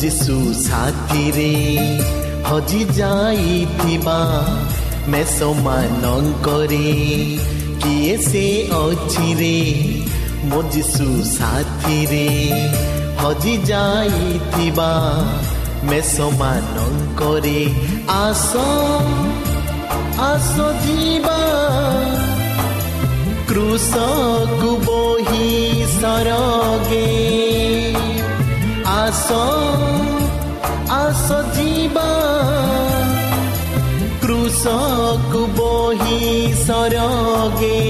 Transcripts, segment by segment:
ଯୀଶୁ ସାଥିରେ ହଜି ଯାଇଥିବା ମେଷମାନଙ୍କରେ କିଏ ସେ ଅଛିରେ ମୋ ଯୀଶୁ ସାଥିରେ ହଜି ଯାଇଥିବା ମେଷମାନଙ୍କରେ ଆସ ଆସ ଯିବା କୃଷକୁ ବହି ସରଗେ ଆସ ଆସ ଯିବା କୃଷକୁ ବହି ସରଗେ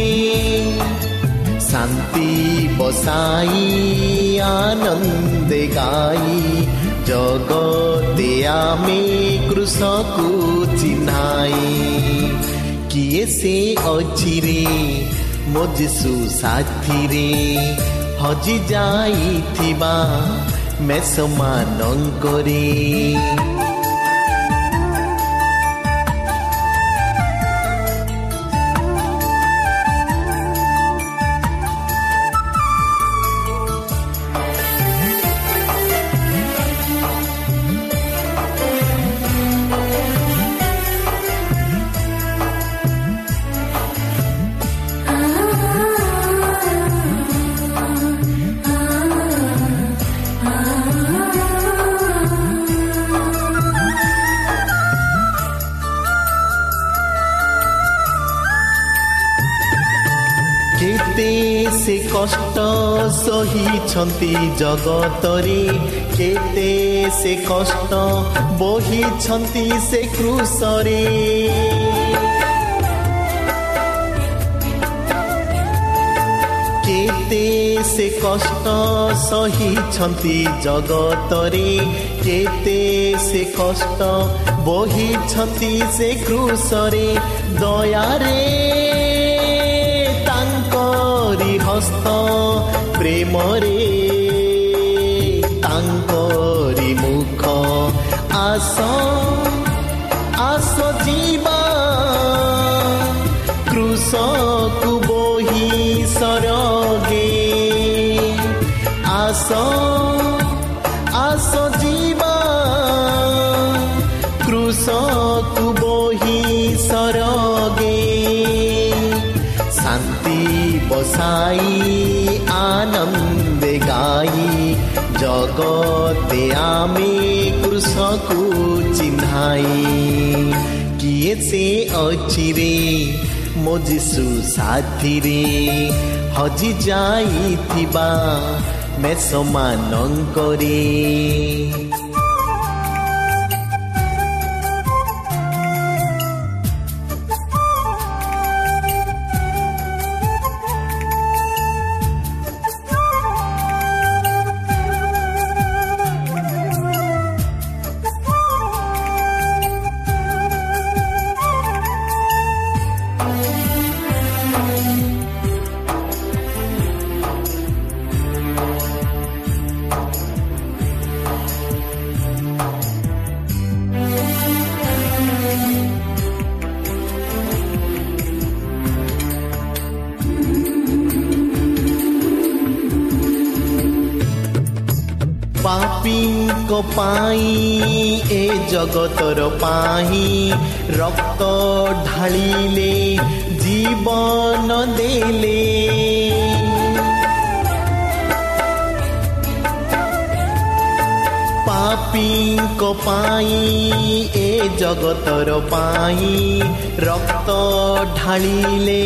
ଶାନ୍ତି ବସାଇ ଆନନ୍ଦେ ଗାଇ ଜଗତେ ଆମେ କୃଷକୁ ଚିହ୍ନାଇ କିଏ ସେ ଅଛିରେ ମୋ ଯୀଶୁ ସାଥିରେ ହଜି ଯାଇଥିବା ମେଷମାନଙ୍କରେ କେତେ ସହିଛନ୍ତି ଜଗତରେ କେତେ ସେ କଷ୍ଟ ବହିଛନ୍ତି ସେ କୃଷରେ କେତେ ସେ କଷ୍ଟ ସହିଛନ୍ତି ଜଗତରେ କେତେ ସେ କଷ୍ଟ ବହିଛନ୍ତି ସେ କୃଷରେ ଦୟାରେ ତାଙ୍କରି ହସ୍ତ ପ୍ରେମରେ ତାଙ୍କରି ମୁଖ ଆସ ଜଗତେ ଆମେ କୃଷକୁ ଚିହ୍ନାଇ କିଏ ସେ ଅଛିରେ ମୋ ଯୀଶୁ ସାଥିରେ ହଜି ଯାଇଥିବା ମେଷମାନଙ୍କରେ ପାପିଙ୍କ ପାଇଁ ଏ ଜଗତର ପାଇଁ ରକ୍ତ ଢାଳିଲେ ଜୀବନ ଦେଲେ ପାପିଙ୍କ ପାଇଁ ଏ ଜଗତର ପାଇଁ ରକ୍ତ ଢାଳିଲେ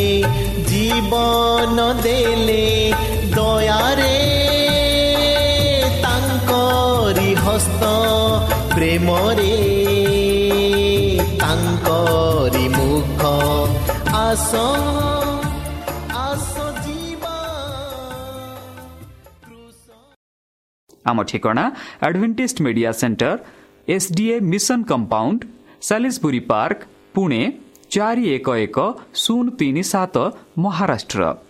ଜୀବନ ଦେଲେ ଦୟାରେ ତାଙ୍କରି ହସ୍ତ ପ୍ରେମରେ ତାଙ୍କରି ମୁଖ ଆସ ଆମ ଠିକଣା Adventist media centre S D A mission compound Salisbury park Pune ଚାରି ଏକ ଏକ ଶୂନ ତିନି ସାତ ମହାରାଷ୍ଟ୍ର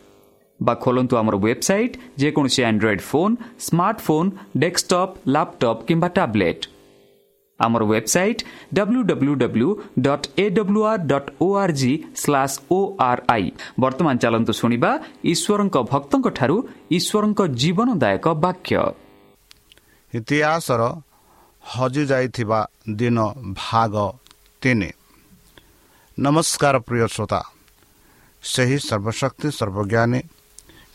ବା ଖୋଲନ୍ତୁ ଆମର ୱେବସାଇଟ୍ ଯେକୌଣସି android phone smartphone desktop laptop କିମ୍ବା ଟ୍ୟାବ୍ଲେଟ୍ ଆମର website W W W dot A W R dot O R G slash O R I ବର୍ତ୍ତମାନ ଚାଲନ୍ତୁ ଶୁଣିବା ଈଶ୍ୱରଙ୍କ ଭକ୍ତଙ୍କଠାରୁ ଈଶ୍ୱରଙ୍କ ଜୀବନଦାୟକ ବାକ୍ୟ ଇତିହାସର ହଜିଯାଇଥିବା ଦିନ ଭାଗ ତିନି। ନମସ୍କାର ପ୍ରିୟ ଶ୍ରୋତା। ସେହି ସର୍ବଶକ୍ତି ସର୍ବଜ୍ଞାନୀ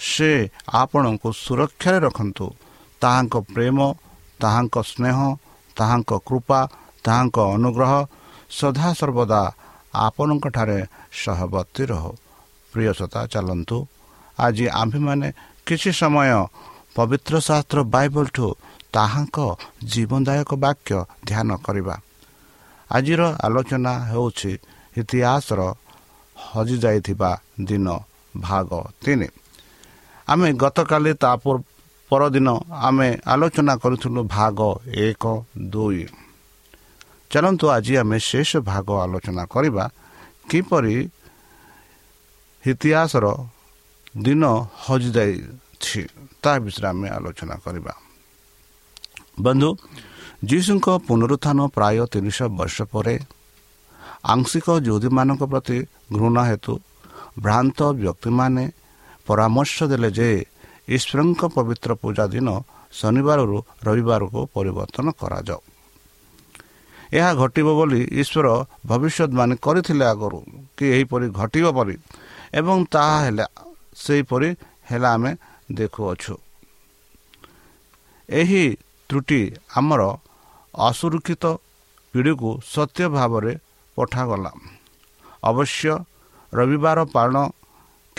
ସେ ଆପଣଙ୍କୁ ସୁରକ୍ଷାରେ ରଖନ୍ତୁ। ତାହାଙ୍କ ପ୍ରେମ ତାହାଙ୍କ ସ୍ନେହ ତାହାଙ୍କ କୃପା ତାହାଙ୍କ ଅନୁଗ୍ରହ ସଦାସର୍ବଦା ଆପଣଙ୍କଠାରେ ସହବର୍ତ୍ତୀ ରହୁ। ପ୍ରିୟସତା ଚାଲନ୍ତୁ। ଆଜି ଆମ୍ଭେମାନେ କିଛି ସମୟ ପବିତ୍ର ଶାସ୍ତ୍ର ବାଇବଲଠୁ ତାହାଙ୍କ ଜୀବନଦାୟକ ବାକ୍ୟ ଧ୍ୟାନ କରିବା। ଆଜିର ଆଲୋଚନା ହେଉଛି ଇତିହାସର ହଜିଯାଇଥିବା ଦିନ ଭାଗ ତିନି। ଆମେ ଗତକାଲି ତା ପରଦିନ ଆମେ ଆଲୋଚନା କରିଥିଲୁ ଭାଗ ଏକ ଦୁଇ। ଚାଲନ୍ତୁ ଆଜି ଆମେ ଶେଷ ଭାଗ ଆଲୋଚନା କରିବା କିପରି ଇତିହାସର ଦିନ ହଜିଯାଇଛି ତା ବିଷୟରେ ଆମେ ଆଲୋଚନା କରିବା। ବନ୍ଧୁ ଯୀଶୁଙ୍କ ପୁନରୁତ୍ଥାନ ପ୍ରାୟ ତିନିଶହ ବର୍ଷ ପରେ ଆଂଶିକ ଯୁଦୀମାନଙ୍କ ପ୍ରତି ଘୃଣା ହେତୁ ଭ୍ରାନ୍ତ ବ୍ୟକ୍ତିମାନେ ପରାମର୍ଶ ଦେଲେ ଯେ ଈଶ୍ୱରଙ୍କ ପବିତ୍ର ପୂଜା ଦିନ ଶନିବାରରୁ ରବିବାରକୁ ପରିବର୍ତ୍ତନ କରାଯାଉ। ଏହା ଘଟିବ ବୋଲି ଈଶ୍ୱର ଭବିଷ୍ୟତବାଣୀ କରିଥିଲେ ଆଗରୁ କି ଏହିପରି ଘଟିବ ପରି ଏବଂ ତାହା ହେଲା ସେହିପରି ହେଲା ଆମେ ଦେଖୁଅଛୁ। ଏହି ତ୍ରୁଟି ଆମର ଅସୁରକ୍ଷିତ ପିଢ଼ିକୁ ସତ୍ୟ ଭାବରେ ପଠାଗଲା। ଅବଶ୍ୟ ରବିବାର ପାଳନ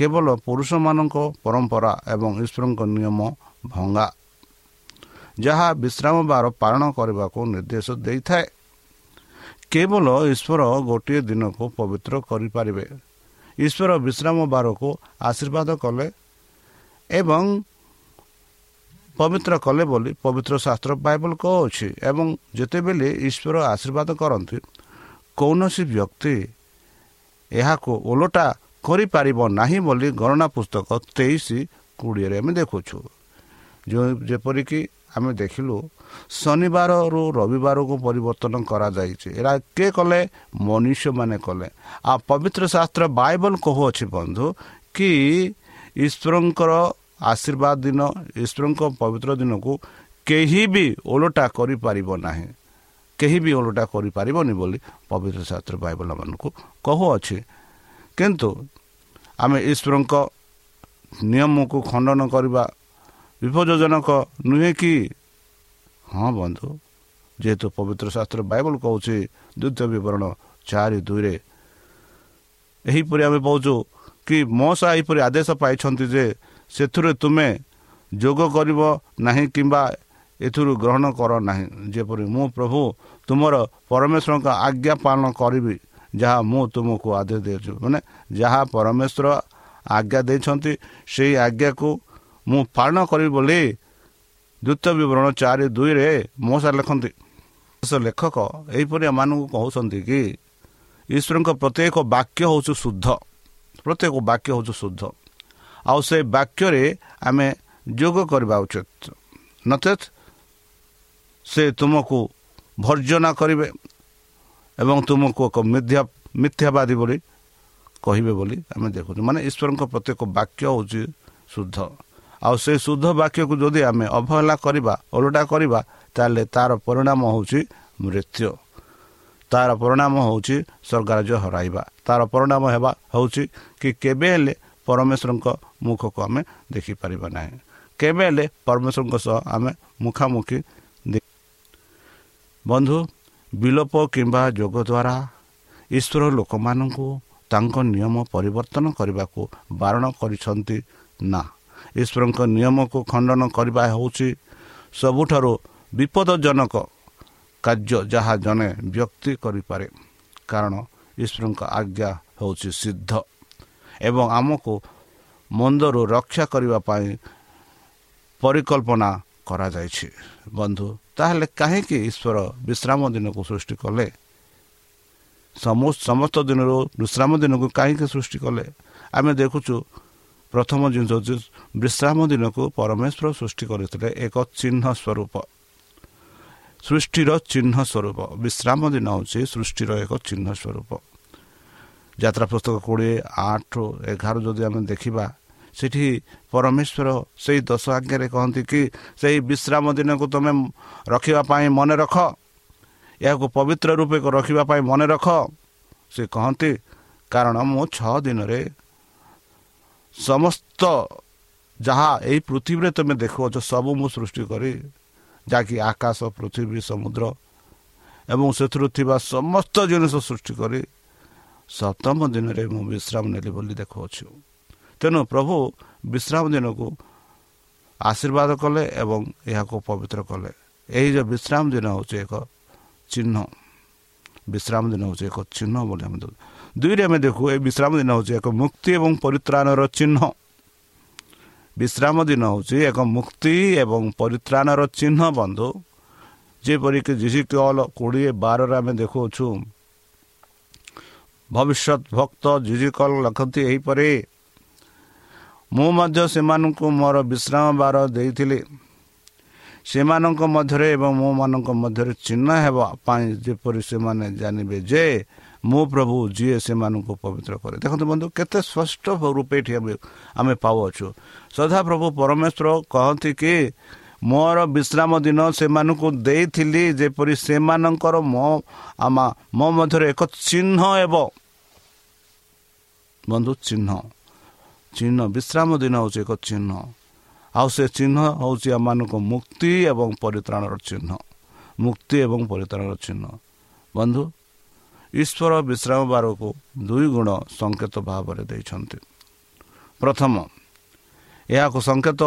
କେବଳ ପୁରୁଷମାନଙ୍କ ପରମ୍ପରା ଏବଂ ଈଶ୍ୱରଙ୍କ ନିୟମ ଭଙ୍ଗା ଯାହା ବିଶ୍ରାମ ବାର ପାଳନ କରିବାକୁ ନିର୍ଦ୍ଦେଶ ଦେଇଥାଏ। କେବଳ ଈଶ୍ୱର ଗୋଟିଏ ଦିନକୁ ପବିତ୍ର କରିପାରିବେ। ଈଶ୍ୱର ବିଶ୍ରାମ ବାରକୁ ଆଶୀର୍ବାଦ କଲେ ଏବଂ ପବିତ୍ର କଲେ ବୋଲି ପବିତ୍ର ଶାସ୍ତ୍ର ବାଇବଲ କହୁଅଛି ଏବଂ ଯେତେବେଳେ ଈଶ୍ୱର ଆଶୀର୍ବାଦ କରନ୍ତି କୌଣସି ବ୍ୟକ୍ତି ଏହାକୁ ଓଲଟା କରିପାରିବ ନାହିଁ ବୋଲି ଗଣନା ପୁସ୍ତକ ତେଇଶ କୋଡ଼ିଏରେ ଆମେ ଦେଖୁଛୁ। ଯେଉଁ ଯେପରିକି ଆମେ ଦେଖିଲୁ ଶନିବାରରୁ ରବିବାରକୁ ପରିବର୍ତ୍ତନ କରାଯାଇଛି। ଏରା କିଏ କଲେ? ମନୁଷ୍ୟମାନେ କଲେ। ଆଉ ପବିତ୍ର ଶାସ୍ତ୍ର ବାଇବଲ କହୁଅଛି ବନ୍ଧୁ କି ଈଶ୍ୱରଙ୍କର ଆଶୀର୍ବାଦ ଦିନ ଈଶ୍ୱରଙ୍କ ପବିତ୍ର ଦିନକୁ କେହି ବି ଓଲଟା କରିପାରିବ ନାହିଁ। କେହି ବି ଓଲଟା କରିପାରିବନି ବୋଲି ପବିତ୍ର ଶାସ୍ତ୍ର ବାଇବଲ ମାନଙ୍କୁ କହୁଅଛି। କିନ୍ତୁ ଆମେ ଈଶ୍ୱରଙ୍କ ନିୟମକୁ ଖଣ୍ଡନ କରିବା ବିପଦଜନକ ନୁହେଁ କି? ହଁ ବନ୍ଧୁ ଯେହେତୁ ପବିତ୍ର ଶାସ୍ତ୍ର ବାଇବଲ କହୁଛି ଦ୍ୱିତୀୟ ବିବରଣ ଚାରି ଦୁଇରେ ଏହିପରି ଆମେ କହୁଛୁ କି ମଶା ଏହିପରି ଆଦେଶ ପାଇଛନ୍ତି ଯେ ସେଥିରେ ତୁମେ ଯୋଗ କରିବ ନାହିଁ କିମ୍ବା ଏଥିରୁ ଗ୍ରହଣ କର ନାହିଁ। ଯେପରି ମୁଁ ପ୍ରଭୁ ତୁମର ପରମେଶ୍ୱରଙ୍କ ଆଜ୍ଞା ପାଳନ କରିବି ଯାହା ମୁଁ ତୁମକୁ ଆଦେଶ ଦେଇଛୁ ମାନେ ଯାହା ପରମେଶ୍ୱର ଆଜ୍ଞା ଦେଇଛନ୍ତି ସେଇ ଆଜ୍ଞାକୁ ମୁଁ ପାଳନ କରିବି ବୋଲି ଦ୍ୱିତୀୟ ବିବରଣ ଚାରି ଦୁଇରେ ମଉସା ଲେଖନ୍ତି। ଲେଖକ ଏହିପରି ଏମାନଙ୍କୁ କହୁଛନ୍ତି କି ଈଶ୍ୱରଙ୍କ ପ୍ରତ୍ୟେକ ବାକ୍ୟ ହେଉଛି ଶୁଦ୍ଧ। ପ୍ରତ୍ୟେକ ବାକ୍ୟ ହେଉଛି ଶୁଦ୍ଧ। ଆଉ ସେ ବାକ୍ୟରେ ଆମେ ଯୋଗ କରିବା ଉଚିତ। ନଚେତ୍ ସେ ତୁମକୁ ଭର୍ଜନା କରିବେ। ଏବଂ ତୁମକୁ ଏକ ମିଥ୍ୟା ମିଥ୍ୟାବାଦୀ ବୋଲି କହିବେ ବୋଲି ଆମେ ଦେଖୁଛୁ। ମାନେ ଈଶ୍ୱରଙ୍କ ପ୍ରତ୍ୟେକ ବାକ୍ୟ ହେଉଛି ଶୁଦ୍ଧ। ଆଉ ସେ ଶୁଦ୍ଧ ବାକ୍ୟକୁ ଯଦି ଆମେ ଅବହେଳା କରିବା ଓଲଟା କରିବା ତାହେଲେ ତା'ର ପରିଣାମ ହେଉଛି ମୃତ୍ୟୁ। ତା'ର ପରିଣାମ ହେଉଛି ସ୍ୱର୍ଗାରାଜ୍ୟ ହରାଇବା। ତା'ର ପରିଣାମ ହେବା ହେଉଛି କି କେବେ ହେଲେ ପରମେଶ୍ୱରଙ୍କ ମୁଖକୁ ଆମେ ଦେଖିପାରିବା ନାହିଁ। କେବେ ହେଲେ ପରମେଶ୍ୱରଙ୍କ ସହ ଆମେ ମୁଖାମୁଖି ବନ୍ଧୁ ବିଲୋପ କିମ୍ବା ଯୋଗ ଦ୍ୱାରା ଈଶ୍ୱର ଲୋକମାନଙ୍କୁ ତାଙ୍କ ନିୟମ ପରିବର୍ତ୍ତନ କରିବାକୁ ବାରଣ କରିଛନ୍ତି ନା। ଈଶ୍ୱରଙ୍କ ନିୟମକୁ ଖଣ୍ଡନ କରିବା ହେଉଛି ସବୁଠାରୁ ବିପଦଜନକ କାର୍ଯ୍ୟ ଯାହା ଜଣେ ବ୍ୟକ୍ତି କରିପାରେ। କାରଣ ଈଶ୍ୱରଙ୍କ ଆଜ୍ଞା ହେଉଛି ସିଦ୍ଧ ଏବଂ ଆମକୁ ମନ୍ଦରୁ ରକ୍ଷା କରିବା ପାଇଁ ପରିକଳ୍ପନା କରାଯାଇଛି। ବନ୍ଧୁ ତାହେଲେ କାହିଁକି ଈଶ୍ୱର ବିଶ୍ରାମ ଦିନକୁ ସୃଷ୍ଟି କଲେ? ସମସ୍ତ ଦିନରୁ ବିଶ୍ରାମ ଦିନକୁ କାହିଁକି ସୃଷ୍ଟି କଲେ? ଆମେ ଦେଖୁଛୁ ପ୍ରଥମ ଜିନିଷ ହେଉଛି ବିଶ୍ରାମ ଦିନକୁ ପରମେଶ୍ୱର ସୃଷ୍ଟି କରିଥିଲେ ଏକ ଚିହ୍ନ ସ୍ୱରୂପ। ସୃଷ୍ଟିର ଚିହ୍ନ ସ୍ୱରୂପ। ବିଶ୍ରାମ ଦିନ ହେଉଛି ସୃଷ୍ଟିର ଏକ ଚିହ୍ନ ସ୍ୱରୂପ। ଯାତ୍ରା ପୁସ୍ତକ କୋଡ଼ିଏ ଆଠ ଏଗାର ଯଦି ଆମେ ଦେଖିବା ସେଠି ପରମେଶ୍ୱର ସେଇ ଦଶ ଆଜ୍ଞାରେ କହନ୍ତି କି ସେଇ ବିଶ୍ରାମ ଦିନକୁ ତୁମେ ରଖିବା ପାଇଁ ମନେ ରଖ। ଏହାକୁ ପବିତ୍ର ରୂପେ ରଖିବା ପାଇଁ ମନେ ରଖ। ସେ କହନ୍ତି କାରଣ ମୁଁ ଛଅ ଦିନରେ ସମସ୍ତ ଯାହା ଏହି ପୃଥିବୀରେ ତୁମେ ଦେଖୁଅଛ ସବୁ ମୁଁ ସୃଷ୍ଟି କରି ଯାହାକି ଆକାଶ ପୃଥିବୀ ସମୁଦ୍ର ଏବଂ ସେଥିରୁ ଥିବା ସମସ୍ତ ଜିନିଷ ସୃଷ୍ଟି କରି ସପ୍ତମ ଦିନରେ ମୁଁ ବିଶ୍ରାମ ନେଲି ବୋଲି ଦେଖୁଅଛୁ। ତେଣୁ ପ୍ରଭୁ ବିଶ୍ରାମ ଦିନକୁ ଆଶୀର୍ବାଦ କଲେ ଏବଂ ଏହାକୁ ପବିତ୍ର କଲେ। ଏହି ଯେଉଁ ବିଶ୍ରାମ ଦିନ ହେଉଛି ଏକ ଚିହ୍ନ। ବିଶ୍ରାମ ଦିନ ହେଉଛି ଏକ ଚିହ୍ନ ବୋଲି ଆମେ ଦୁଇରେ ଆମେ ଦେଖୁ ଏହି ବିଶ୍ରାମ ଦିନ ହେଉଛି ଏକ ମୁକ୍ତି ଏବଂ ପରିତ୍ରାଣର ଚିହ୍ନ। ବିଶ୍ରାମ ଦିନ ହେଉଛି ଏକ ମୁକ୍ତି ଏବଂ ପରିତ୍ରାଣର ଚିହ୍ନ ବନ୍ଧୁ। ଯେପରିକି ଜିସି କଲ କୋଡ଼ିଏ ବାରରେ ଆମେ ଦେଖୁଅଛୁ ଭବିଷ୍ୟତ ଭକ୍ତ ଜିଜି କଲ ଲେଖନ୍ତି ଏହିପରି ମୁଁ ମଧ୍ୟ ସେମାନଙ୍କୁ ମୋର ବିଶ୍ରାମ ବାର ଦେଇଥିଲି। ସେମାନଙ୍କ ମଧ୍ୟରେ ଏବଂ ମୋମାନଙ୍କ ମଧ୍ୟରେ ଚିହ୍ନ ହେବା ପାଇଁ ଯେପରି ସେମାନେ ଜାଣିବେ ଯେ ମୁଁ ପ୍ରଭୁ ଯିଏ ସେମାନଙ୍କୁ ପବିତ୍ର କରେ। ଦେଖନ୍ତୁ ବନ୍ଧୁ କେତେ ସ୍ପଷ୍ଟ ରୂପେ ଏଠି ଆମେ ଆମେ ପାଉଅଛୁ। ସଦାପ୍ରଭୁ ପରମେଶ୍ୱର କହନ୍ତି କି ମୋର ବିଶ୍ରାମ ଦିନ ସେମାନଙ୍କୁ ଦେଇଥିଲି ଯେପରି ସେମାନଙ୍କର ମୋ ମୋ ମଧ୍ୟରେ ଏକ ଚିହ୍ନ ହେବ। ବନ୍ଧୁ ଚିହ୍ନ। ଚିହ୍ନ ବିଶ୍ରାମ ଦିନ ହେଉଛି ଏକ ଚିହ୍ନ। ଆଉ ସେ ଚିହ୍ନ ହେଉଛି ଆମମାନଙ୍କ ମୁକ୍ତି ଏବଂ ପରିତ୍ରାଣର ଚିହ୍ନ। ମୁକ୍ତି ଏବଂ ପରିତ୍ରାଣର ଚିହ୍ନ। ବନ୍ଧୁ ଈଶ୍ୱର ବିଶ୍ରାମ ବାରକୁ ଦୁଇ ଗୁଣ ସଂକେତ ଭାବରେ ଦେଇଛନ୍ତି। ପ୍ରଥମ ଏହାକୁ ସଂକେତ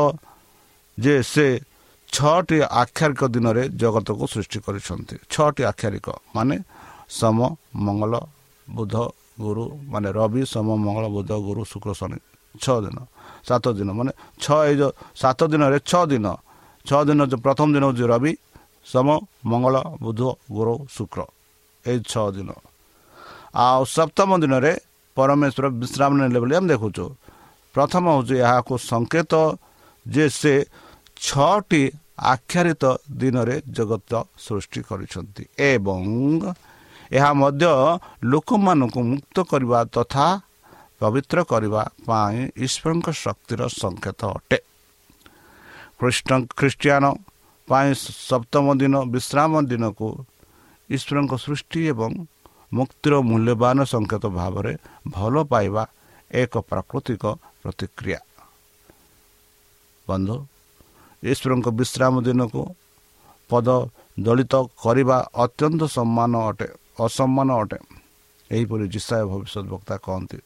ଯେ ସେ ଛଅଟି ଆକ୍ଷାରିକ ଦିନରେ ଜଗତକୁ ସୃଷ୍ଟି କରିଛନ୍ତି। ଛଅଟି ଆକ୍ଷାରିକ ମାନେ ସମ ମଙ୍ଗଳ ବୁଧ ଗୁରୁ ମାନେ ରବି ସୋମ ମଙ୍ଗଳ ବୁଧ ଗୁରୁ ଶୁକ୍ର ଶନି। ଛଅ ଦିନ ସାତ ଦିନ ମାନେ ଛଅ ଏଇ ଯେଉଁ ସାତ ଦିନରେ ଛଅ ଦିନ ଛଅ ଦିନ ପ୍ରଥମ ଦିନ ହେଉଛି ରବି ସୋମ ମଙ୍ଗଳ ବୁଧ ଗୁରୁ ଶୁକ୍ର ଏଇ ଛଅ ଦିନ। ଆଉ ସପ୍ତମ ଦିନରେ ପରମେଶ୍ୱର ବିଶ୍ରାମ ନେଲେ ବୋଲି ଆମେ ଦେଖୁଛୁ। ପ୍ରଥମ ହେଉଛି ଏହାକୁ ସଂକେତ ଯେ ସେ ଛଅଟି ଆଖ୍ୟାରିତ ଦିନରେ ଜଗତ ସୃଷ୍ଟି କରିଛନ୍ତି ଏବଂ ଏହା ମଧ୍ୟ ଲୋକମାନଙ୍କୁ ମୁକ୍ତ କରିବା ତଥା ପବିତ୍ର କରିବା ପାଇଁ ଈଶ୍ୱରଙ୍କ ଶକ୍ତିର ସଂକେତ ଅଟେ। ଖ୍ରୀଷ୍ଟ ଖ୍ରୀଷ୍ଟିଆନ ପାଇଁ ସପ୍ତମ ଦିନ ବିଶ୍ରାମ ଦିନକୁ ଈଶ୍ୱରଙ୍କ ସୃଷ୍ଟି ଏବଂ ମୁକ୍ତିର ମୂଲ୍ୟବାନ ସଂକେତ ଭାବରେ ଭଲ ପାଇବା ଏକ ପ୍ରାକୃତିକ ପ୍ରତିକ୍ରିୟା। ବନ୍ଧୁ ଈଶ୍ୱରଙ୍କ ବିଶ୍ରାମ ଦିନକୁ ପଦ ଦଳିତ କରିବା ଅତ୍ୟନ୍ତ ସମ୍ମାନ ଅଟେ ଅସମ୍ମାନ ଅଟେ। ଏହିପରି ଜିସାୟ ଭବିଷ୍ୟତ ବକ୍ତା କହନ୍ତି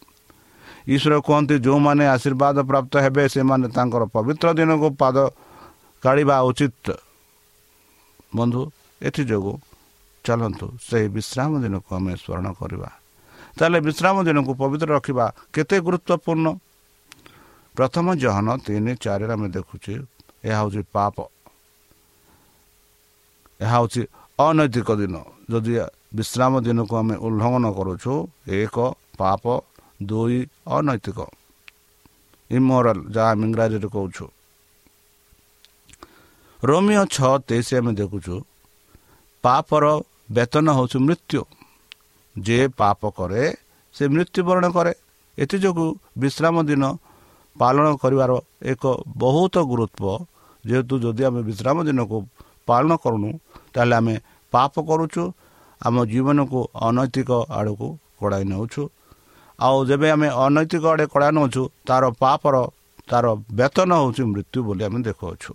ଈଶ୍ୱର କୁହନ୍ତି ଯେଉଁମାନେ ଆଶୀର୍ବାଦ ପ୍ରାପ୍ତ ହେବେ ସେମାନେ ତାଙ୍କର ପବିତ୍ର ଦିନକୁ ପାଦ କାଢ଼ିବା ଉଚିତ। ବନ୍ଧୁ ଏଥିଯୋଗୁଁ ଚାଲନ୍ତୁ ସେହି ବିଶ୍ରାମ ଦିନକୁ ଆମେ ସ୍ମରଣ କରିବା। ତାହେଲେ ବିଶ୍ରାମ ଦିନକୁ ପବିତ୍ର ରଖିବା କେତେ ଗୁରୁତ୍ୱପୂର୍ଣ୍ଣ? ପ୍ରଥମ ଜହନ ତିନି ଚାରିରେ ଆମେ ଦେଖୁଛୁ ଏହା ହେଉଛି ପାପ। ଏହା ହେଉଛି ଅନୈତିକ ଦିନ। ଯଦି ବିଶ୍ରାମ ଦିନକୁ ଆମେ ଉଲ୍ଲଂଘନ କରୁଛୁ ଏକ ପାପ ଦୁଇ ଅନୈତିକ ଇମୋରାଲ ଯାହା ଆମେ ଇଂରାଜୀରେ କହୁଛୁ ରୋମିଓ ଛଅ ତେଇଶ ଆମେ ଦେଖୁଛୁ ପାପର ବେତନ ହେଉଛି ମୃତ୍ୟୁ ଯିଏ ପାପ କରେ ସେ ମୃତ୍ୟୁବରଣ କରେ ଏଥିଯୋଗୁଁ ବିଶ୍ରାମ ଦିନ ପାଳନ କରିବାର ଏକ ବହୁତ ଗୁରୁତ୍ୱ ଯେହେତୁ ଯଦି ଆମେ ବିଶ୍ରାମ ଦିନକୁ ପାଳନ କରୁନୁ ତାହେଲେ ଆମେ ପାପ କରୁଛୁ ଆମ ଜୀବନକୁ ଅନୈତିକ ଆଡ଼କୁ କଢ଼ାଇ ନେଉଛୁ ଆଉ ଯେବେ ଆମେ ଅନୈତିକ ଆଡ଼େ କଢ଼ା ନେଉଛୁ ତା'ର ପାପର ତା'ର ବେତନ ହେଉଛି ମୃତ୍ୟୁ ବୋଲି ଆମେ ଦେଖୁଅଛୁ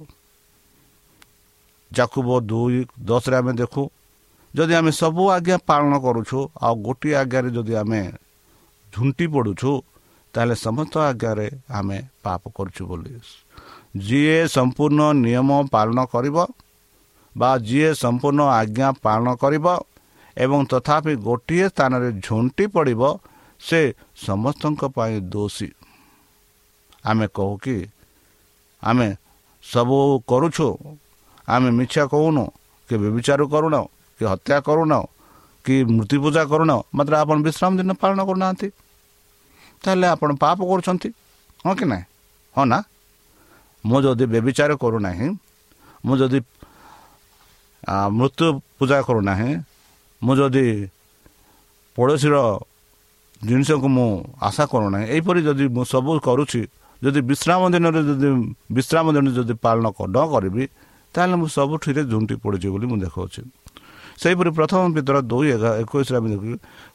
ଯାକୁବ ଦୁଇ ଦଶରେ ଆମେ ଦେଖୁ ଯଦି ଆମେ ସବୁ ଆଜ୍ଞା ପାଳନ କରୁଛୁ ଆଉ ଗୋଟିଏ ଆଜ୍ଞାରେ ଯଦି ଆମେ ଝୁଣ୍ଟି ପଡ଼ୁଛୁ ତାହେଲେ ସମସ୍ତ ଆଜ୍ଞାରେ ଆମେ ପାପ କରୁଛୁ ବୋଲି। ଯିଏ ସମ୍ପୂର୍ଣ୍ଣ ନିୟମ ପାଳନ କରିବ ବା ଯିଏ ସମ୍ପୂର୍ଣ୍ଣ ଆଜ୍ଞା ପାଳନ କରିବ ଏବଂ ତଥାପି ଗୋଟିଏ ସ୍ଥାନରେ ଝୁଣ୍ଟି ପଡ଼ିବ ସେ ସମସ୍ତଙ୍କ ପାଇଁ ଦୋଷୀ। ଆମେ କହୁ କି ଆମେ ସବୁ କରୁଛୁ ଆମେ ମିଛ କହୁନୁ କି ବ୍ୟବଚାର କରୁନ କି ହତ୍ୟା କରୁନ କି ମୂର୍ତ୍ତି ପୂଜା କରୁନ ମାତ୍ର ଆପଣ ବିଶ୍ରାମ ଦିନ ପାଳନ କରୁନାହାନ୍ତି। ତାହେଲେ ଆପଣ ପାପ କରୁଛନ୍ତି ହଁ କି ନାହିଁ ହଁ ନା? ମୁଁ ଯଦି ବ୍ୟବିଚାର କରୁନାହିଁ ମୁଁ ଯଦି ମୃତ୍ୟୁ ପୂଜା କରୁନାହିଁ ମୁଁ ଯଦି ପଡ଼ୋଶୀର ଜିନିଷକୁ ମୁଁ ଆଶା କରୁନାହିଁ। ଏହିପରି ଯଦି ମୁଁ ସବୁ କରୁଛି ଯଦି ବିଶ୍ରାମ ଦିନରେ ଯଦି ବିଶ୍ରାମ ଦିନ ଯଦି ପାଳନ ନ କରିବି ତାହେଲେ ମୁଁ ସବୁଠିରେ ଝୁଣ୍ଟି ପଡ଼ିଛି ବୋଲି ମୁଁ ଦେଖାଉଛି। ସେହିପରି ପ୍ରଥମ ଭିତର ଦୁଇ ଏକୋଇଶରେ ଆମେ ଦେଖୁ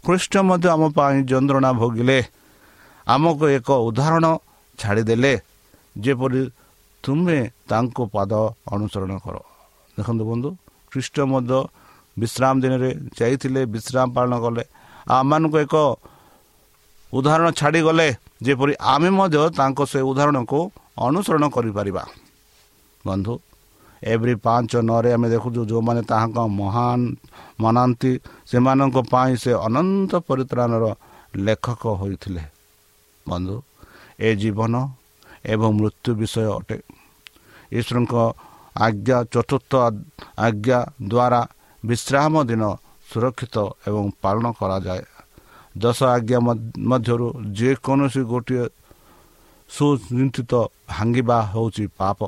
ଖ୍ରୀଷ୍ଟ ମଧ୍ୟ ଆମ ପାଇଁ ଯନ୍ତ୍ରଣା ଭୋଗିଲେ। ଆମକୁ ଏକ ଉଦାହରଣ ଛାଡ଼ିଦେଲେ। ଯେପରି ତୁମେ ତାଙ୍କ ପାଦ ଅନୁସରଣ କର। ଦେଖନ୍ତୁ ବନ୍ଧୁ ଖ୍ରୀଷ୍ଟ ମଧ୍ୟ ବିଶ୍ରାମ ଦିନରେ ଯାଇଥିଲେ ବିଶ୍ରାମ ପାଳନ କଲେ। ଆମମାନଙ୍କୁ ଏକ ଉଦାହରଣ ଛାଡ଼ିଗଲେ ଯେପରି ଆମେ ମଧ୍ୟ ତାଙ୍କ ସେ ଉଦାହରଣକୁ ଅନୁସରଣ କରିପାରିବା। ବନ୍ଧୁ ଏଭ୍ରି ପାଞ୍ଚ ନଅରେ ଆମେ ଦେଖୁଛୁ ଯେଉଁମାନେ ତାହାଙ୍କ ମହାନ ମନାନ୍ତି ସେମାନଙ୍କ ପାଇଁ ସେ ଅନନ୍ତ ପରିତ୍ରାଣର ଲେଖକ ହୋଇଥିଲେ। ବନ୍ଧୁ ଏ ଜୀବନ ଏବଂ ମୃତ୍ୟୁ ବିଷୟ ଅଟେ। ଈଶ୍ୱରଙ୍କ ଆଜ୍ଞା ଚତୁର୍ଥ ଆଜ୍ଞା ଦ୍ୱାରା ବିଶ୍ରାମ ଦିନ ସୁରକ୍ଷିତ ଏବଂ ପାଳନ କରାଯାଏ। ଦଶ ଆଜ୍ଞା ମଧ୍ୟରୁ ଯେକୌଣସି ଗୋଟିଏ ସୁଚିନ୍ତିତ ଭାଙ୍ଗିବା ହେଉଛି ପାପ।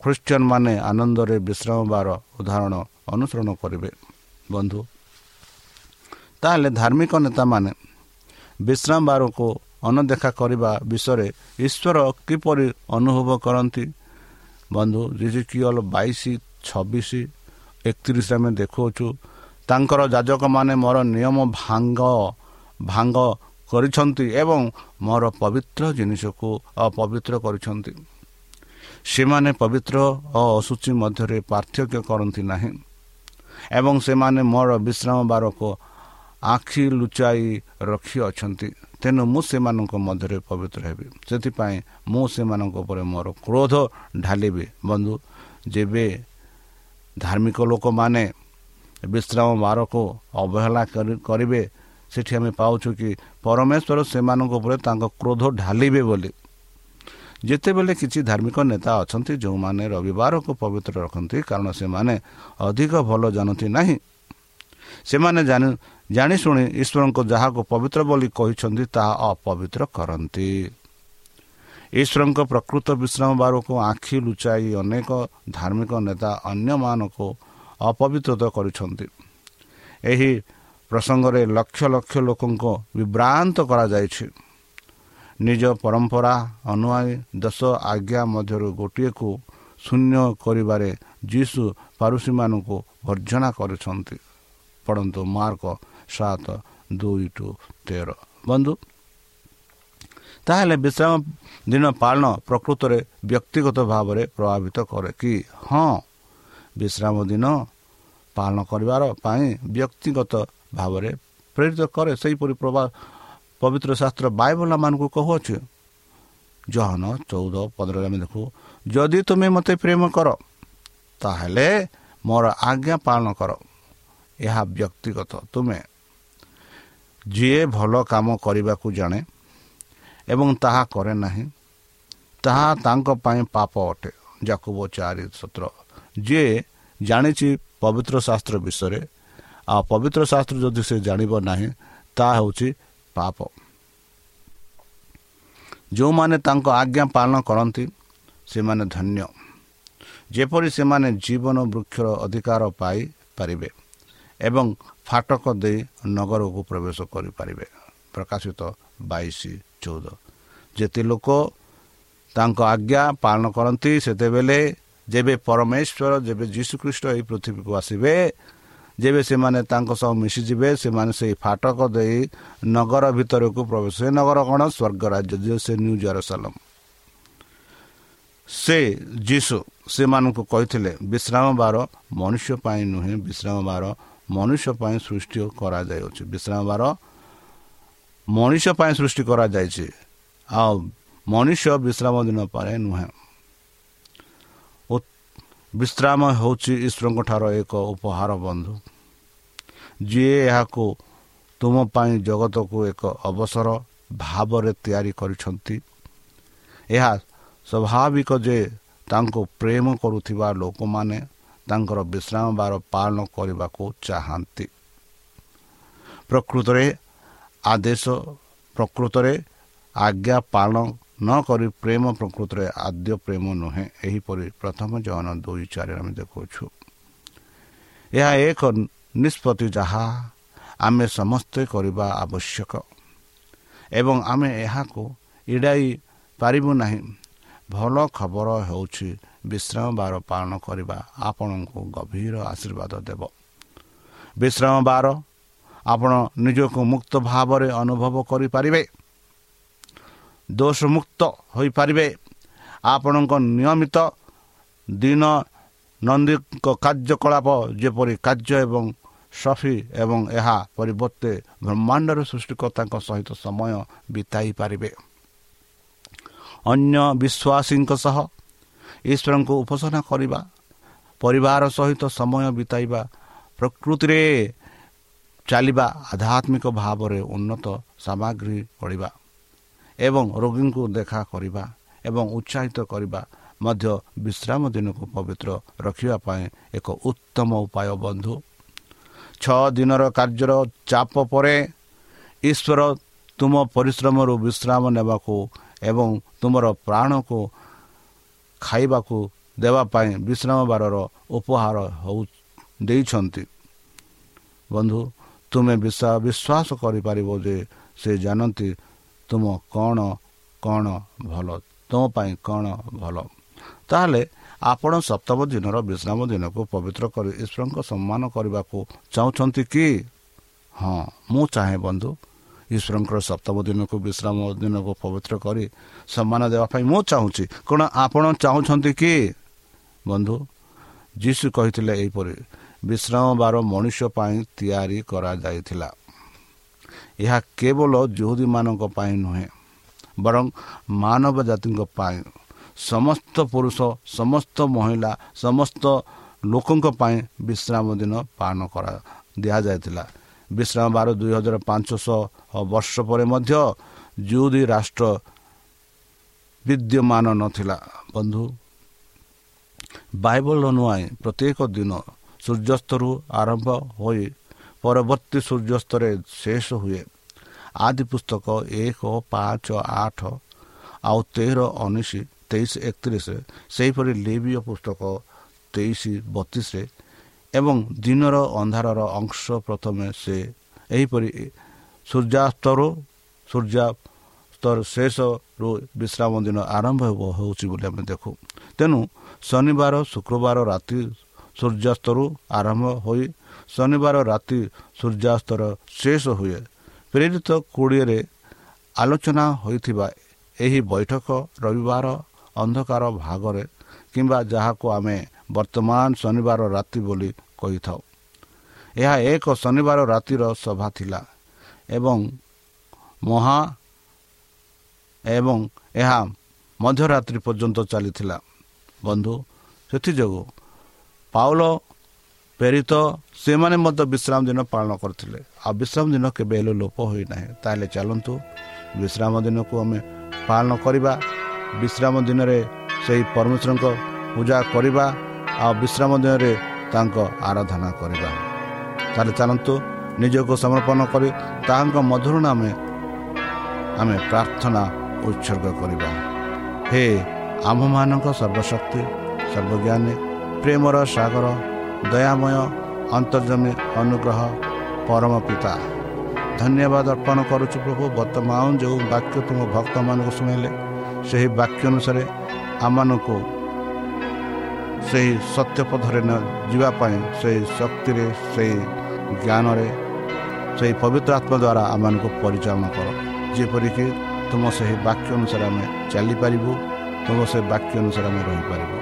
ଖ୍ରୀଷ୍ଟିଆନ ମାନେ ଆନନ୍ଦରେ ବିଶ୍ରାମ ବାର ଉଦାହରଣ ଅନୁସରଣ କରିବେ। ବନ୍ଧୁ ତାହେଲେ ଧାର୍ମିକ ନେତାମାନେ ବିଶ୍ରାମ ବାରକୁ ଅନଦେଖା କରିବା ବିଷୟରେ ଈଶ୍ୱର କିପରି ଅନୁଭବ କରନ୍ତି? ବନ୍ଧୁ କିଅଲ ବାଇଶ ଛବିଶ ଏକତିରିଶ ଆମେ ଦେଖୁଅଛୁ ତାଙ୍କର ଯାଜକମାନେ ମୋର ନିୟମ ଭାଙ୍ଗ ଭାଙ୍ଗ କରିଛନ୍ତି ଏବଂ ମୋର ପବିତ୍ର ଜିନିଷକୁ ଅପବିତ୍ର କରିଛନ୍ତି। ସେମାନେ ପବିତ୍ର ଓ ଅଶୁଚି ମଧ୍ୟରେ ପାର୍ଥକ୍ୟ କରନ୍ତି ନାହିଁ ଏବଂ ସେମାନେ ମୋର ବିଶ୍ରାମ ବାରକୁ ଆଖି ଲୁଚାଇ ରଖିଅଛନ୍ତି ତେଣୁ ମୁଁ ସେମାନଙ୍କ ମଧ୍ୟରେ ପବିତ୍ର ହେବି। ସେଥିପାଇଁ ମୁଁ ସେମାନଙ୍କ ଉପରେ ମୋର କ୍ରୋଧ ଢାଲିବି। ବନ୍ଧୁ ଯେବେ ଧାର୍ମିକ ଲୋକମାନେ ବିଶ୍ରାମ ବାରକୁ ଅବହେଳା କରିବେ ସେଠି ଆମେ ପାଉଛୁ କି ପରମେଶ୍ୱର ସେମାନଙ୍କ ଉପରେ ତାଙ୍କ କ୍ରୋଧ ଢାଲିବେ ବୋଲି। ଯେତେବେଳେ କିଛି ଧାର୍ମିକ ନେତା ଅଛନ୍ତି ଯେଉଁମାନେ ରବିବାରକୁ ପବିତ୍ର ରଖନ୍ତି କାରଣ ସେମାନେ ଅଧିକ ଭଲ ଜାଣନ୍ତି ନାହିଁ। ସେମାନେ ଜାଣି ଜାଣିଶୁଣି ଈଶ୍ୱରଙ୍କୁ ଯାହାକୁ ପବିତ୍ର ବୋଲି କହିଛନ୍ତି ତାହା ଅପବିତ୍ର କରନ୍ତି। ଈଶ୍ୱରଙ୍କ ପ୍ରକୃତ ବିଶ୍ରାମ ବାରକୁ ଆଖି ଲୁଚାଇ ଅନେକ ଧାର୍ମିକ ନେତା ଅନ୍ୟମାନଙ୍କୁ ଅପବିତ୍ର କରିଛନ୍ତି। ଏହି ପ୍ରସଙ୍ଗରେ ଲକ୍ଷ ଲକ୍ଷ ଲୋକଙ୍କ ବିଭ୍ରାନ୍ତ କରାଯାଇଛି। ନିଜ ପରମ୍ପରା ଅନୁଆୟୀ ଦଶ ଆଜ୍ଞା ମଧ୍ୟରୁ ଗୋଟିଏକୁ ଶୂନ୍ୟ କରିବାରେ ଯୀଶୁ ପାରୁସୀମାନଙ୍କୁ ବର୍ଜନା କରିଛନ୍ତି। ପଢ଼ନ୍ତୁ ମାର୍କ ସାତ ଦୁଇ ଟୁ ତେର। ବନ୍ଧୁ ତାହେଲେ ବିଶ୍ରାମ ଦିନ ପାଳନ ପ୍ରକୃତରେ ବ୍ୟକ୍ତିଗତ ଭାବରେ ପ୍ରଭାବିତ କରେ କି? ହଁ ବିଶ୍ରାମ ଦିନ ପାଳନ କରିବାର ପାଇଁ ବ୍ୟକ୍ତିଗତ ଭାବରେ ପ୍ରେରିତ କରେ। ସେହିପରି ପ୍ରଭା ପବିତ୍ର ଶାସ୍ତ୍ର ବାୟୁବଲାମାନଙ୍କୁ କହୁଅଛି ଜହନ ଚଉଦ ପନ୍ଦରରେ ଆମେ ଦେଖୁ ଯଦି ତୁମେ ମୋତେ ପ୍ରେମ କର ତାହେଲେ ମୋର ଆଜ୍ଞା ପାଳନ କର। ଏହା ବ୍ୟକ୍ତିଗତ। ତୁମେ ଯିଏ ଭଲ କାମ କରିବାକୁ ଜାଣେ ଏବଂ ତାହା କରେ ନାହିଁ ତାହା ତାଙ୍କ ପାଇଁ ପାପ ଅଟେ। ଯାକୁବ ଚାରି ସତ୍ର। ଯିଏ ଜାଣିଛି ପବିତ୍ର ଶାସ୍ତ୍ର ବିଷୟରେ ଆଉ ପବିତ୍ର ଶାସ୍ତ୍ର ଯଦି ସେ ଜାଣିବ ନାହିଁ ତାହା ହେଉଛି ପାପ। ଯେଉଁମାନେ ତାଙ୍କ ଆଜ୍ଞା ପାଳନ କରନ୍ତି ସେମାନେ ଧନ୍ୟ। ଯେପରି ସେମାନେ ଜୀବନ ବୃକ୍ଷର ଅଧିକାର ପାଇପାରିବେ ଏବଂ ଫାଟକ ଦେଇ ନଗରକୁ ପ୍ରବେଶ କରିପାରିବେ। ପ୍ରକାଶିତ ବାଇଶ ଚଉଦ। ଯେତେ ଲୋକ ତାଙ୍କ ଆଜ୍ଞା ପାଳନ କରନ୍ତି ସେତେବେଳେ ଯେବେ ପରମେଶ୍ୱର ଯେବେ ଯୀଶୁଖ୍ରୀଷ୍ଟ ଏହି ପୃଥିବୀକୁ ଆସିବେ ଯେବେ ସେମାନେ ତାଙ୍କ ସହ ମିଶିଯିବେ ସେମାନେ ସେଇ ଫାଟକ ଦେଇ ନଗର ଭିତରକୁ ପ୍ରବେଶ ସେ ନଗର କ'ଣ? ସ୍ୱର୍ଗ ରାଜ୍ୟ ସେ ନ୍ୟୁ ଜେରୁସାଲମ ସେ ଯୀଶୁ ସେମାନଙ୍କୁ କହିଥିଲେ ବିଶ୍ରାମ ବାର ମନୁଷ୍ୟ ପାଇଁ ନୁହେଁ ବିଶ୍ରାମ ବାର ମନୁଷ୍ୟ ପାଇଁ ସୃଷ୍ଟି କରାଯାଇଅଛି। ବିଶ୍ରାମ ବାର ମଣିଷ ପାଇଁ ସୃଷ୍ଟି କରାଯାଇଛି। ଆଉ ମନୁଷ୍ୟ ବିଶ୍ରାମ ଦିନ ପରେ ନୁହେଁ। ବିଶ୍ରାମ ହେଉଛି ଈଶ୍ୱରଙ୍କ ଠାରୁ ଏକ ଉପହାର ବନ୍ଧୁ। ଯିଏ ଏହାକୁ ତୁମ ପାଇଁ ଜଗତକୁ ଏକ ଅବସର ଭାବରେ ତିଆରି କରିଛନ୍ତି ଏହା ସ୍ୱାଭାବିକ ଯେ ତାଙ୍କୁ ପ୍ରେମ କରୁଥିବା ଲୋକମାନେ ତାଙ୍କର ବିଶ୍ରାମ ବାର ପାଳନ କରିବାକୁ ଚାହାନ୍ତି। ପ୍ରକୃତରେ ଆଦେଶ ପ୍ରକୃତରେ ଆଜ୍ଞା ପାଳନ ନ କରି ପ୍ରେମ ପ୍ରକୃତରେ ଆଦ୍ୟ ପ୍ରେମ ନୁହେଁ। ଏହିପରି ପ୍ରଥମ ଜନ ଦୁଇ ଚାରି ଆମେ ଦେଖାଉଛୁ ଏହା ଏକ ନିଷ୍ପତ୍ତି ଯାହା ଆମେ ସମସ୍ତେ କରିବା ଆବଶ୍ୟକ। ଏବଂ ଆମେ ଏହାକୁ ଏଡ଼ାଇ ପାରିବୁ ନାହିଁ। ଭଲ ଖବର ହେଉଛି ବିଶ୍ରାମ ବାର ପାଳନ କରିବା ଆପଣଙ୍କୁ ଗଭୀର ଆଶୀର୍ବାଦ ଦେବ। ବିଶ୍ରାମ ବାର ଆପଣ ନିଜକୁ ମୁକ୍ତ ଭାବରେ ଅନୁଭବ କରିପାରିବେ। ଦୋଷମୁକ୍ତ ହୋଇପାରିବେ ଆପଣଙ୍କ ନିୟମିତ ଦିନ ନନ୍ଦୀଙ୍କ କାର୍ଯ୍ୟକଳାପ ଯେପରି କାର୍ଯ୍ୟ ଏବଂ ସଫି ଏବଂ ଏହା ପରିବର୍ତ୍ତେ ବ୍ରହ୍ମାଣ୍ଡର ସୃଷ୍ଟିକର୍ତ୍ତାଙ୍କ ସହିତ ସମୟ ବିତାଇ ପାରିବେ ଅନ୍ୟ ବିଶ୍ୱାସୀଙ୍କ ସହ ଈଶ୍ୱରଙ୍କୁ ଉପାସନା କରିବା ପରିବାର ସହିତ ସମୟ ବିତାଇବା ପ୍ରକୃତିରେ ଚାଲିବା ଆଧ୍ୟାତ୍ମିକ ଭାବରେ ଉନ୍ନତ ସାମଗ୍ରୀ ପଡ଼ିବା ଏବଂ ରୋଗୀଙ୍କୁ ଦେଖା କରିବା ଏବଂ ଉତ୍ସାହିତ କରିବା ମଧ୍ୟ ବିଶ୍ରାମ ଦିନକୁ ପବିତ୍ର ରଖିବା ପାଇଁ ଏକ ଉତ୍ତମ ଉପାୟ ବନ୍ଧୁ। ଛଅ ଦିନର କାର୍ଯ୍ୟର ଚାପ ପରେ ଈଶ୍ୱର ତୁମ ପରିଶ୍ରମରୁ ବିଶ୍ରାମ ନେବାକୁ ଏବଂ ତୁମର ପ୍ରାଣକୁ ଖାଇବାକୁ ଦେବା ପାଇଁ ବିଶ୍ରାମ ବାରର ଉପହାର ହଉ ଦେଇଛନ୍ତି। ବନ୍ଧୁ ତୁମେ ବିଶ୍ୱାସ କରିପାରିବ ଯେ ସେ ଜାଣନ୍ତି ତୁମ କ'ଣ କ'ଣ ଭଲ? ତୁମ ପାଇଁ କ'ଣ ଭଲ? ତାହେଲେ ଆପଣ ସପ୍ତମ ଦିନର ବିଶ୍ରାମ ଦିନକୁ ପବିତ୍ର କରି ଈଶ୍ୱରଙ୍କ ସମ୍ମାନ କରିବାକୁ ଚାହୁଁଛନ୍ତି କି? ହଁ ମୁଁ ଚାହେଁ ବନ୍ଧୁ। ଈଶ୍ୱରଙ୍କର ସପ୍ତମ ଦିନକୁ ବିଶ୍ରାମ ଦିନକୁ ପବିତ୍ର କରି ସମ୍ମାନ ଦେବା ପାଇଁ ମୁଁ ଚାହୁଁଛି। କ'ଣ ଆପଣ ଚାହୁଁଛନ୍ତି କି? ବନ୍ଧୁ ଯୀଶୁ କହିଥିଲେ ଏହିପରି ବିଶ୍ରାମ ବାର ମଣିଷ ପାଇଁ ତିଆରି କରାଯାଇଥିଲା। ଏହା କେବଳ ଯୁହୁଦୀମାନଙ୍କ ପାଇଁ ନୁହେଁ ବରଂ ମାନବ ଜାତିଙ୍କ ପାଇଁ। ସମସ୍ତ ପୁରୁଷ ସମସ୍ତ ମହିଳା ସମସ୍ତ ଲୋକଙ୍କ ପାଇଁ ବିଶ୍ରାମ ଦିନ ପାଳନ କରା ଦିଆଯାଇଥିଲା। ବିଶ୍ରାମ ବାର ଦୁଇ ହଜାର ପାଞ୍ଚଶହ ବର୍ଷ ପରେ ମଧ୍ୟ ଜୁଦି ରାଷ୍ଟ୍ର ବିଦ୍ୟମାନ ନଥିଲା। ବନ୍ଧୁ ବାଇବଲ ନୁଆଁ ପ୍ରତ୍ୟେକ ଦିନ ସୂର୍ଯ୍ୟାସ୍ତରୁ ଆରମ୍ଭ ହୋଇ ପରବର୍ତ୍ତୀ ସୂର୍ଯ୍ୟାସ୍ତରେ ଶେଷ ହୁଏ। ଆଦି ପୁସ୍ତକ ଏକ ପାଞ୍ଚ ଆଠ ଆଉ ତେର ଉଣେଇଶ ତେଇଶ ଏକତିରିଶ ସେହିପରି ଲିବିୟ ପୁସ୍ତକ ତେଇଶ ବତିଶରେ ଏବଂ ଦିନର ଅନ୍ଧାରର ଅଂଶ ପ୍ରଥମେ ସେ ଏହିପରି ସୂର୍ଯ୍ୟାସ୍ତରୁ ସୂର୍ଯ୍ୟାସ୍ତର ଶେଷରୁ ବିଶ୍ରାମ ଦିନ ଆରମ୍ଭ ହେଉଛି ବୋଲି ଆମେ ଦେଖୁ। ତେଣୁ ଶନିବାର ଶୁକ୍ରବାର ରାତି ସୂର୍ଯ୍ୟାସ୍ତରୁ ଆରମ୍ଭ ହୋଇ ଶନିବାର ରାତି ସୂର୍ଯ୍ୟାସ୍ତର ଶେଷ ହୁଏ। ପ୍ରେରିତ କୋଡ଼ିଏରେ ଆଲୋଚନା ହୋଇଥିବା ଏହି ବୈଠକ ରବିବାର ଅନ୍ଧକାର ଭାଗରେ କିମ୍ବା ଯାହାକୁ ଆମେ ବର୍ତ୍ତମାନ ଶନିବାର ରାତି ବୋଲି କହିଥାଉ। ଏହା ଏକ ଶନିବାର ରାତିର ସଭା ଥିଲା ଏବଂ ମହା ଏବଂ ଏହା ମଧ୍ୟରାତ୍ରି ପର୍ଯ୍ୟନ୍ତ ଚାଲିଥିଲା। ବନ୍ଧୁ ସେଥିଯୋଗୁଁ ପାଉଲ ପ୍ରେରିତ ସେମାନେ ମଧ୍ୟ ବିଶ୍ରାମ ଦିନ ପାଳନ କରିଥିଲେ। ଆଉ ବିଶ୍ରାମ ଦିନ କେବେ ହେଲେ ଲୋପ ହୋଇନାହିଁ। ତାହେଲେ ଚାଲନ୍ତୁ ବିଶ୍ରାମ ଦିନକୁ ଆମେ ପାଳନ କରିବା ବିଶ୍ରାମ ଦିନରେ ସେହି ପରମେଶ୍ୱରଙ୍କ ପୂଜା କରିବା ଆଉ ବିଶ୍ରାମ ଦିନରେ ତାଙ୍କ ଆରାଧନା କରିବା। ତାହେଲେ ଚାଲନ୍ତୁ ନିଜକୁ ସମର୍ପଣ କରି ତାହାଙ୍କ ମଧୁର ନାମେ ଆମେ ପ୍ରାର୍ଥନା ଉତ୍ସର୍ଗ କରିବା। ହେ ଆମ୍ଭମାନଙ୍କ ସର୍ବଶକ୍ତି ସର୍ବଜ୍ଞାନୀ ପ୍ରେମର ସାଗର ଦୟାମୟ ଅନ୍ତର୍ଜମୀ ଅନୁଗ୍ରହ ପରମ ପିତା। ଧନ୍ୟବାଦ ଅର୍ପଣ କରୁଛୁ ପ୍ରଭୁ ବର୍ତ୍ତମାନ ଯେଉଁ ବାକ୍ୟ ତୁମ ଭକ୍ତମାନଙ୍କୁ ଶୁଣାଇଲେ ସେହି ବାକ୍ୟ ଅନୁସାରେ ଆମମାନଙ୍କୁ ସେହି ସତ୍ୟପଥରେ ଯିବା ପାଇଁ ସେହି ଶକ୍ତିରେ ସେହି ଜ୍ଞାନରେ ସେହି ପବିତ୍ର ଆତ୍ମା ଦ୍ୱାରା ଆମମାନଙ୍କୁ ପରିଚାଳନା କର। ଯେପରିକି ତୁମ ସେହି ବାକ୍ୟ ଅନୁସାରେ ଆମେ ଚାଲିପାରିବୁ ତୁମ ସେ ବାକ୍ୟ ଅନୁସାରେ ଆମେ ରହିପାରିବୁ।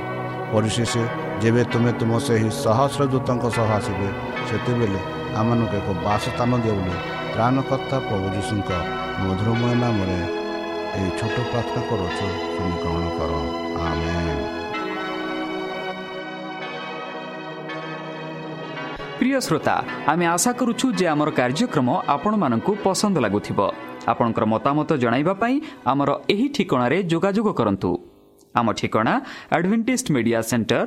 ପରିଶେଷ ଯେବେ ତୁମେ ତୁମ ସେହି ସହସ୍ର ଦୂତଙ୍କ ସହ ଆସିବେ ସେତେବେଳେ ଆମମାନଙ୍କୁ ଏକ ବାସ ସ୍ଥାନ ଯୀଶୁଙ୍କ ମଧୁରମୟ ନାମରେ ଏହି ଛୋଟ ପ୍ରାର୍ଥନା କରୁଛୁ। ତୁମେ ଗ୍ରହଣ କର। ଆମେ ପ୍ରିୟ ଶ୍ରୋତା ଆମେ ଆଶା କରୁଛୁ ଯେ ଆମର କାର୍ଯ୍ୟକ୍ରମ ଆପଣମାନଙ୍କୁ ପସନ୍ଦ ଲାଗୁଥିବ। ଆପଣଙ୍କର ମତାମତ ଜଣାଇବା ପାଇଁ ଆମର ଏହି ଠିକଣାରେ ଯୋଗାଯୋଗ କରନ୍ତୁ। ଆମ ଠିକଣା advantage media centre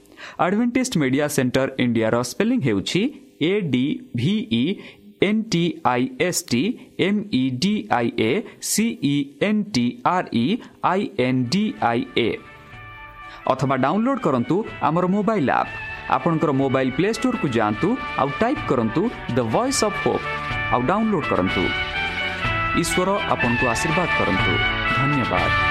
advantage media centre ଇଣ୍ଡିଆର ସ୍ପେଲିଂ ହେଉଛି A D V E N T I S T M E D I A C E N T R E I N D I A ଅଥବା download କରନ୍ତୁ ଆମର mobile app ଆପଣଙ୍କର mobile play ଷ୍ଟୋର୍କୁ ଯାଆନ୍ତୁ ଆଉ type କରନ୍ତୁ the voice of hope ଆଉ download କରନ୍ତୁ। ଈଶ୍ୱର ଆପଣଙ୍କୁ ଆଶୀର୍ବାଦ କରନ୍ତୁ। ଧନ୍ୟବାଦ।